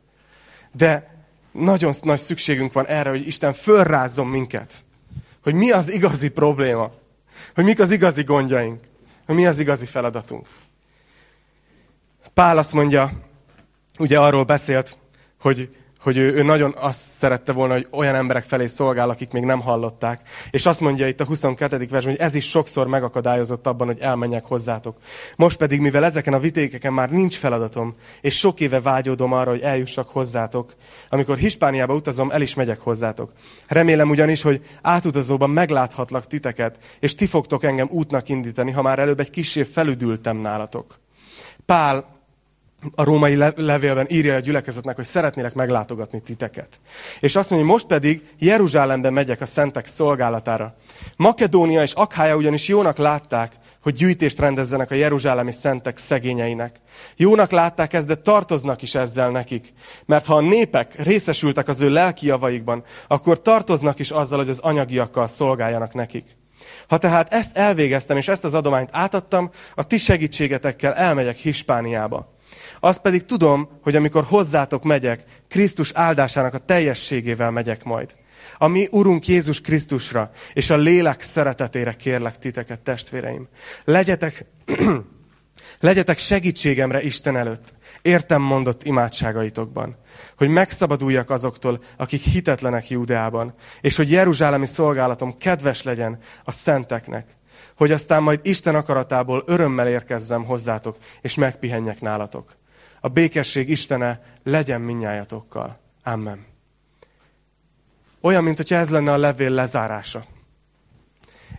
De nagyon nagy szükségünk van erre, hogy Isten fölrázzon minket. Hogy mi az igazi probléma. Hogy mik az igazi gondjaink. Hogy mi az igazi feladatunk. Pál azt mondja, ugye arról beszélt, hogy hogy ő, ő nagyon azt szerette volna, hogy olyan emberek felé szolgál, akik még nem hallották. És azt mondja itt a 22. versben, hogy ez is sokszor megakadályozott abban, hogy elmenjek hozzátok. Most pedig, mivel ezeken a vitékeken már nincs feladatom, és sok éve vágyódom arra, hogy eljussak hozzátok, amikor Hispániába utazom, el is megyek hozzátok. Remélem ugyanis, hogy átutazóban megláthatlak titeket, és ti fogtok engem útnak indítani, ha már előbb egy kicsi felüdültem nálatok. Pál a római levélben írja a gyülekezetnek, hogy szeretnélek meglátogatni titeket. És azt mondja, hogy most pedig Jeruzsálembe megyek a szentek szolgálatára. Makedónia és Akhája ugyanis jónak látták, hogy gyűjtést rendezzenek a jeruzsálemi szentek szegényeinek. Jónak látták ezt, de tartoznak is ezzel nekik. Mert ha a népek részesültek az ő lelki javaikban, akkor tartoznak is azzal, hogy az anyagiakkal szolgáljanak nekik. Ha tehát ezt elvégeztem, és ezt az adományt átadtam, a ti segítségetekkel elmegyek Hispániába. Azt pedig tudom, hogy amikor hozzátok megyek, Krisztus áldásának a teljességével megyek majd. A mi Urunk Jézus Krisztusra és a lélek szeretetére kérlek titeket, testvéreim. Legyetek, legyetek segítségemre Isten előtt, értem mondott imádságaitokban, hogy megszabaduljak azoktól, akik hitetlenek Júdeában, és hogy Jeruzsálemi szolgálatom kedves legyen a szenteknek, hogy aztán majd Isten akaratából örömmel érkezzem hozzátok, és megpihenjek nálatok. A békesség Istene legyen minnyájatokkal. Amen. Olyan, mint hogy ez lenne a levél lezárása.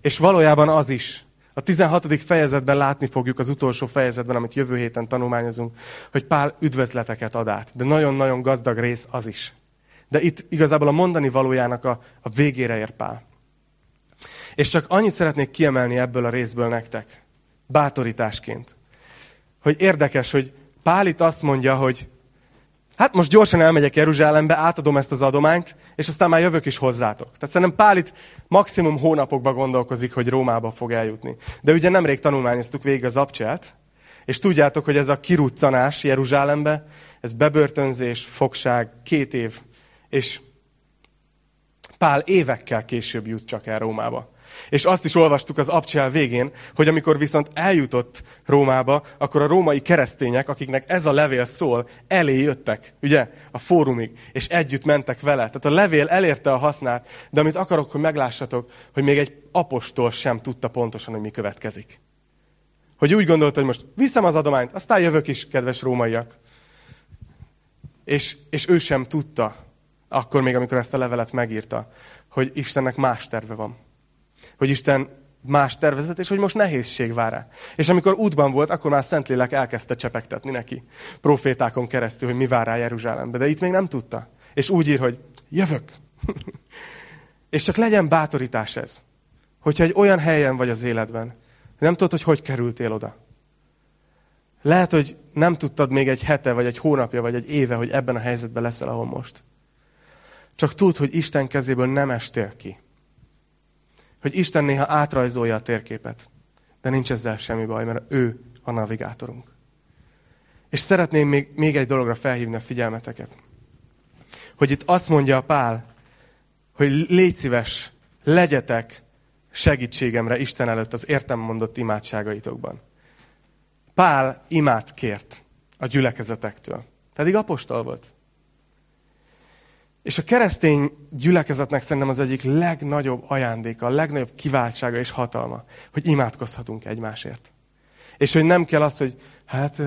És valójában az is. A 16. fejezetben látni fogjuk az utolsó fejezetben, amit jövő héten tanulmányozunk, hogy Pál üdvözleteket ad át. De nagyon-nagyon gazdag rész az is. De itt igazából a mondani valójának a, a végére ér Pál. És csak annyit szeretnék kiemelni ebből a részből nektek, bátorításként, hogy érdekes, hogy Pál itt azt mondja, hogy hát most gyorsan elmegyek Jeruzsálembe, átadom ezt az adományt, és aztán már jövök is hozzátok. Tehát szerintem Pál itt maximum hónapokba gondolkozik, hogy Rómába fog eljutni. De ugye nemrég tanulmányoztuk végig az abcsát, És tudjátok, hogy ez a kiruccanás Jeruzsálembe, ez bebörtönzés, fogság, két év. És Pál évekkel később jut csak el Rómába. És azt is olvastuk az abcsel végén, hogy amikor viszont eljutott Rómába, akkor a római keresztények, akiknek ez a levél szól, elé jöttek, ugye, a fórumig, és együtt mentek vele. Tehát a levél elérte a hasznát, de amit akarok, hogy meglássatok, hogy még egy apostol sem tudta pontosan, hogy mi következik. Hogy úgy gondolta, hogy most viszem az adományt, aztán jövök is, kedves rómaiak. És, és ő sem tudta, akkor még, amikor ezt a levelet megírta, hogy Istennek más terve van. Hogy Isten más tervezet, és hogy most nehézség vár rá. És amikor útban volt, akkor már Szentlélek elkezdte csepegtetni neki profétákon keresztül, hogy mi vár rá Jeruzsálembe. De itt még nem tudta. És úgy ír, hogy jövök. és csak legyen bátorítás ez. Hogyha egy olyan helyen vagy az életben, nem tudod, hogy hogy kerültél oda. Lehet, hogy nem tudtad még egy hete, vagy egy hónapja, vagy egy éve, hogy ebben a helyzetben leszel, ahol most. Csak tudd, hogy Isten kezéből nem estél ki. Hogy Isten néha átrajzolja a térképet. De nincs ezzel semmi baj, mert ő a navigátorunk. És szeretném még, még egy dologra felhívni a figyelmeteket. Hogy itt azt mondja a Pál, hogy légy szíves, legyetek segítségemre Isten előtt az értem mondott imádságaitokban. Pál imát kért a gyülekezetektől. Pedig apostol volt. És a keresztény gyülekezetnek szerintem az egyik legnagyobb ajándéka, a legnagyobb kiváltsága és hatalma, hogy imádkozhatunk egymásért. És hogy nem kell az, hogy hát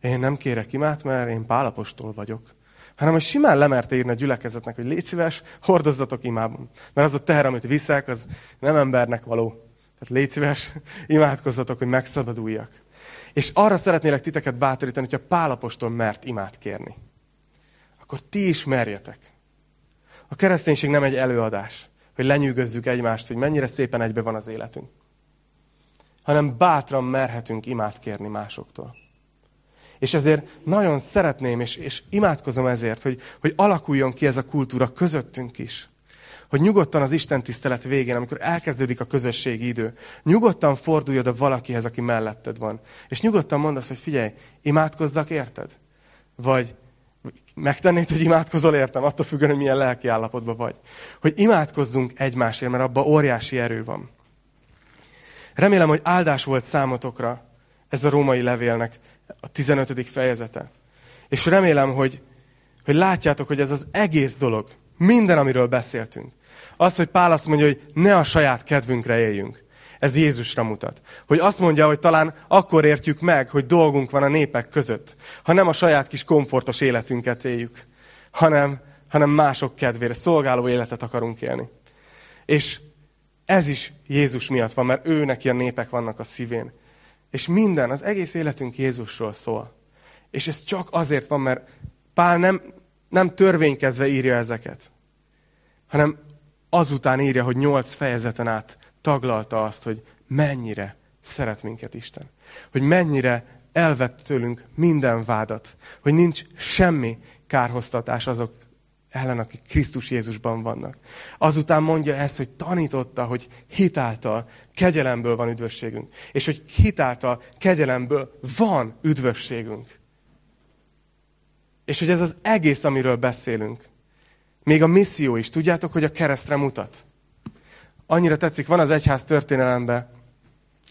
én nem kérek imát, mert én pálapostól vagyok. Hanem, hogy simán lemerte írni a gyülekezetnek, hogy légy szíves, hordozzatok imában. Mert az a teher, amit viszek, az nem embernek való. Tehát légy szíves, imádkozzatok, hogy megszabaduljak. És arra szeretnélek titeket bátorítani, hogyha pálapostól mert imát kérni. Akkor ti is merjetek. A kereszténység nem egy előadás, hogy lenyűgözzük egymást, hogy mennyire szépen egybe van az életünk. Hanem bátran merhetünk imát kérni másoktól. És ezért nagyon szeretném, és, és imádkozom ezért, hogy, hogy alakuljon ki ez a kultúra közöttünk is. Hogy nyugodtan az Isten tisztelet végén, amikor elkezdődik a közösségi idő, nyugodtan fordulj oda valakihez, aki melletted van. És nyugodtan mondd azt, hogy figyelj, imádkozzak érted? Vagy megtennéd, hogy imádkozol értem, attól függően, hogy milyen lelki állapotban vagy. Hogy imádkozzunk egymásért, mert abban óriási erő van. Remélem, hogy áldás volt számotokra ez a római levélnek a 15. fejezete. És remélem, hogy, hogy látjátok, hogy ez az egész dolog, minden, amiről beszéltünk, az, hogy Pál azt mondja, hogy ne a saját kedvünkre éljünk. Ez Jézusra mutat. Hogy azt mondja, hogy talán akkor értjük meg, hogy dolgunk van a népek között, ha nem a saját kis komfortos életünket éljük, hanem, hanem mások kedvére, szolgáló életet akarunk élni. És ez is Jézus miatt van, mert ő neki a népek vannak a szívén. És minden, az egész életünk Jézusról szól. És ez csak azért van, mert Pál nem, nem törvénykezve írja ezeket, hanem azután írja, hogy nyolc fejezeten át taglalta azt, hogy mennyire szeret minket Isten. Hogy mennyire elvett tőlünk minden vádat. Hogy nincs semmi kárhoztatás azok ellen, akik Krisztus Jézusban vannak. Azután mondja ezt, hogy tanította, hogy hitáltal, kegyelemből van üdvösségünk. És hogy hitáltal, kegyelemből van üdvösségünk. És hogy ez az egész, amiről beszélünk. Még a misszió is. Tudjátok, hogy a keresztre mutat. Annyira tetszik, van az egyház történelemben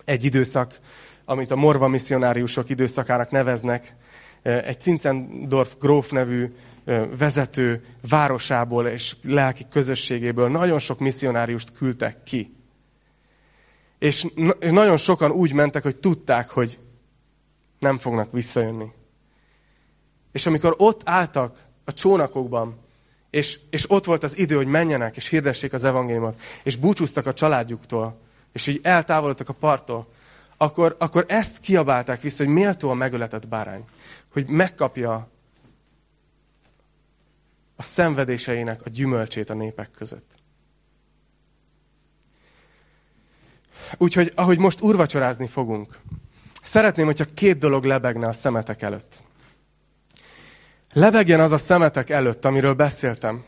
egy időszak, amit a morva misszionáriusok időszakának neveznek, egy Cincendorf gróf nevű vezető városából és lelki közösségéből nagyon sok misszionáriust küldtek ki. És nagyon sokan úgy mentek, hogy tudták, hogy nem fognak visszajönni. És amikor ott álltak a csónakokban, és, és ott volt az idő, hogy menjenek, és hirdessék az evangéliumot, és búcsúztak a családjuktól, és így eltávolodtak a parttól, akkor, akkor ezt kiabálták vissza, hogy méltó a megöletett bárány. Hogy megkapja a szenvedéseinek a gyümölcsét a népek között. Úgyhogy, ahogy most urvacsorázni fogunk, szeretném, hogyha két dolog lebegne a szemetek előtt. Lebegjen az a szemetek előtt, amiről beszéltem.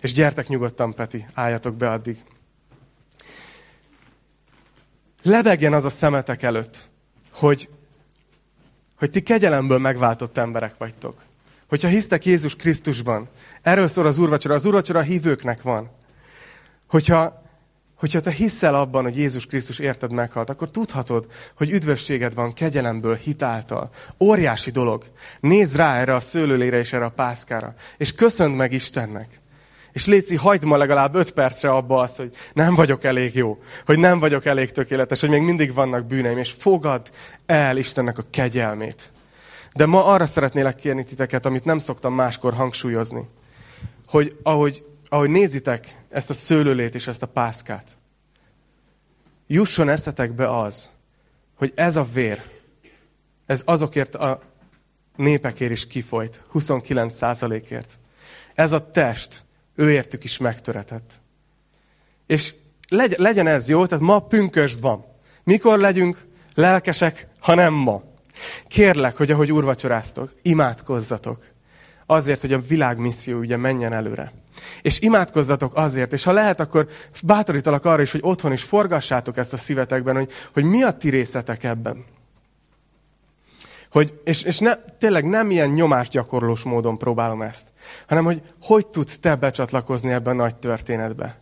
És gyertek nyugodtan, Peti, álljatok be addig. Lebegjen az a szemetek előtt, hogy hogy ti kegyelemből megváltott emberek vagytok. Hogyha hisztek Jézus Krisztusban, erről szól az úrvacsora, az úrvacsora hívőknek van. Hogyha, hogyha te hiszel abban, hogy Jézus Krisztus érted meghalt, akkor tudhatod, hogy üdvösséged van kegyelemből, hitáltal. Óriási dolog. Nézd rá erre a szőlőlére és erre a pászkára, és köszönd meg Istennek. És Léci, hagyd ma legalább öt percre abba azt, hogy nem vagyok elég jó, hogy nem vagyok elég tökéletes, hogy még mindig vannak bűneim, és fogad el Istennek a kegyelmét. De ma arra szeretnélek kérni titeket, amit nem szoktam máskor hangsúlyozni, hogy ahogy, ahogy nézitek ezt a szőlőlét és ezt a pászkát, jusson eszetekbe az, hogy ez a vér, ez azokért a népekért is kifolyt, 29 százalékért. Ez a test, őértük is megtöretett. És legyen ez jó, tehát ma pünkösd van. Mikor legyünk lelkesek, ha nem ma? Kérlek, hogy ahogy urvacsoráztok, imádkozzatok. Azért, hogy a világ misszió ugye menjen előre. És imádkozzatok azért, és ha lehet, akkor bátorítalak arra is, hogy otthon is forgassátok ezt a szívetekben, hogy, hogy mi a ti részetek ebben. Hogy, és és ne, tényleg nem ilyen nyomásgyakorlós módon próbálom ezt, hanem hogy hogy tudsz te becsatlakozni ebben a nagy történetbe.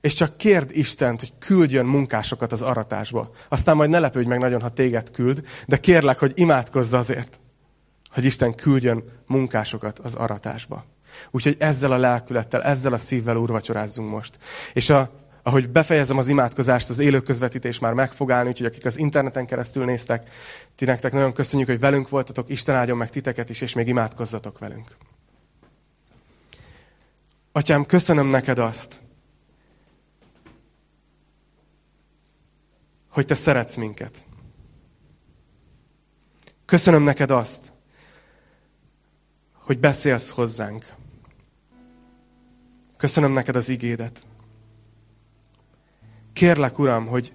És csak kérd Istent, hogy küldjön munkásokat az aratásba. Aztán majd ne lepődj meg nagyon, ha téged küld, de kérlek, hogy imádkozz azért, hogy Isten küldjön munkásokat az aratásba. Úgyhogy ezzel a lelkülettel, ezzel a szívvel úrvacsorázzunk most. És a, ahogy befejezem az imádkozást, az élő közvetítés már meg fog állni, úgyhogy akik az interneten keresztül néztek, ti nektek nagyon köszönjük, hogy velünk voltatok, Isten áldjon meg titeket is, és még imádkozzatok velünk. Atyám, köszönöm neked azt, hogy te szeretsz minket. Köszönöm neked azt, hogy beszélsz hozzánk. Köszönöm neked az igédet. Kérlek, Uram, hogy,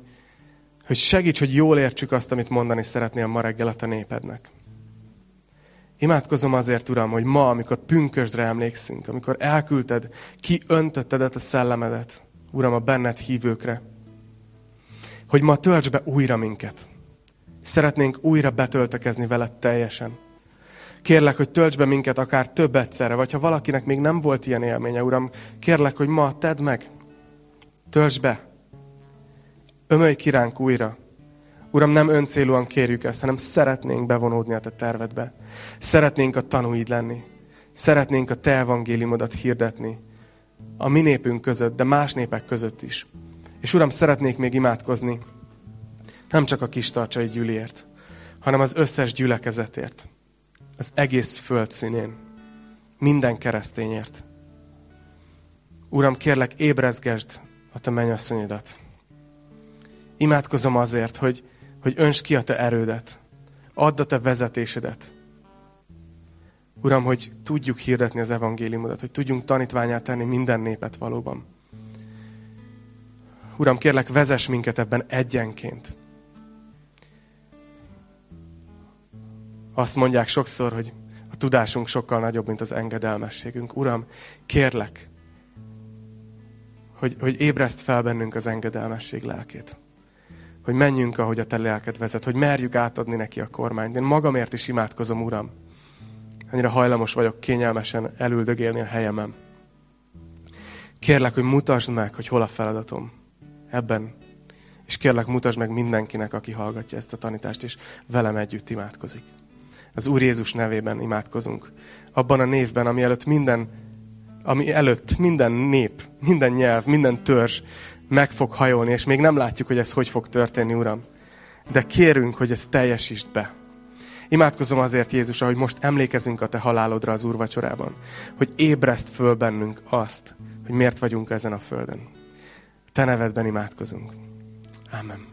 hogy segíts, hogy jól értsük azt, amit mondani szeretnél ma reggel a te népednek. Imádkozom azért, Uram, hogy ma, amikor pünkösdre emlékszünk, amikor elküldted, kiöntötted a szellemedet, Uram, a benned hívőkre, hogy ma tölts be újra minket. Szeretnénk újra betöltekezni veled teljesen. Kérlek, hogy tölts be minket akár több egyszerre, vagy ha valakinek még nem volt ilyen élménye, Uram, kérlek, hogy ma tedd meg. Tölts be. Ömölj ki ránk újra. Uram, nem öncélúan kérjük ezt, hanem szeretnénk bevonódni a te tervedbe. Szeretnénk a tanúid lenni. Szeretnénk a te evangéliumodat hirdetni. A mi népünk között, de más népek között is. És Uram, szeretnék még imádkozni, nem csak a kis tartsai gyűliért, hanem az összes gyülekezetért, az egész föld színén, minden keresztényért. Uram, kérlek, ébrezgesd a te mennyasszonyodat. Imádkozom azért, hogy, hogy önts ki a te erődet, add a te vezetésedet. Uram, hogy tudjuk hirdetni az evangéliumodat, hogy tudjunk tanítványát tenni minden népet valóban. Uram, kérlek, vezess minket ebben egyenként. Azt mondják sokszor, hogy a tudásunk sokkal nagyobb, mint az engedelmességünk. Uram, kérlek, hogy, hogy ébreszt fel bennünk az engedelmesség lelkét. Hogy menjünk, ahogy a te lelked vezet, hogy merjük átadni neki a kormányt. Én magamért is imádkozom, Uram. Annyira hajlamos vagyok kényelmesen elüldögélni a helyemen. Kérlek, hogy mutasd meg, hogy hol a feladatom ebben. És kérlek, mutasd meg mindenkinek, aki hallgatja ezt a tanítást, és velem együtt imádkozik. Az Úr Jézus nevében imádkozunk. Abban a névben, ami előtt minden, ami előtt minden nép, minden nyelv, minden törzs meg fog hajolni, és még nem látjuk, hogy ez hogy fog történni, Uram. De kérünk, hogy ezt teljesítsd be. Imádkozom azért, Jézus, hogy most emlékezünk a Te halálodra az úrvacsorában, hogy ébreszt föl bennünk azt, hogy miért vagyunk ezen a földön. Te nevedben imádkozunk. Amen.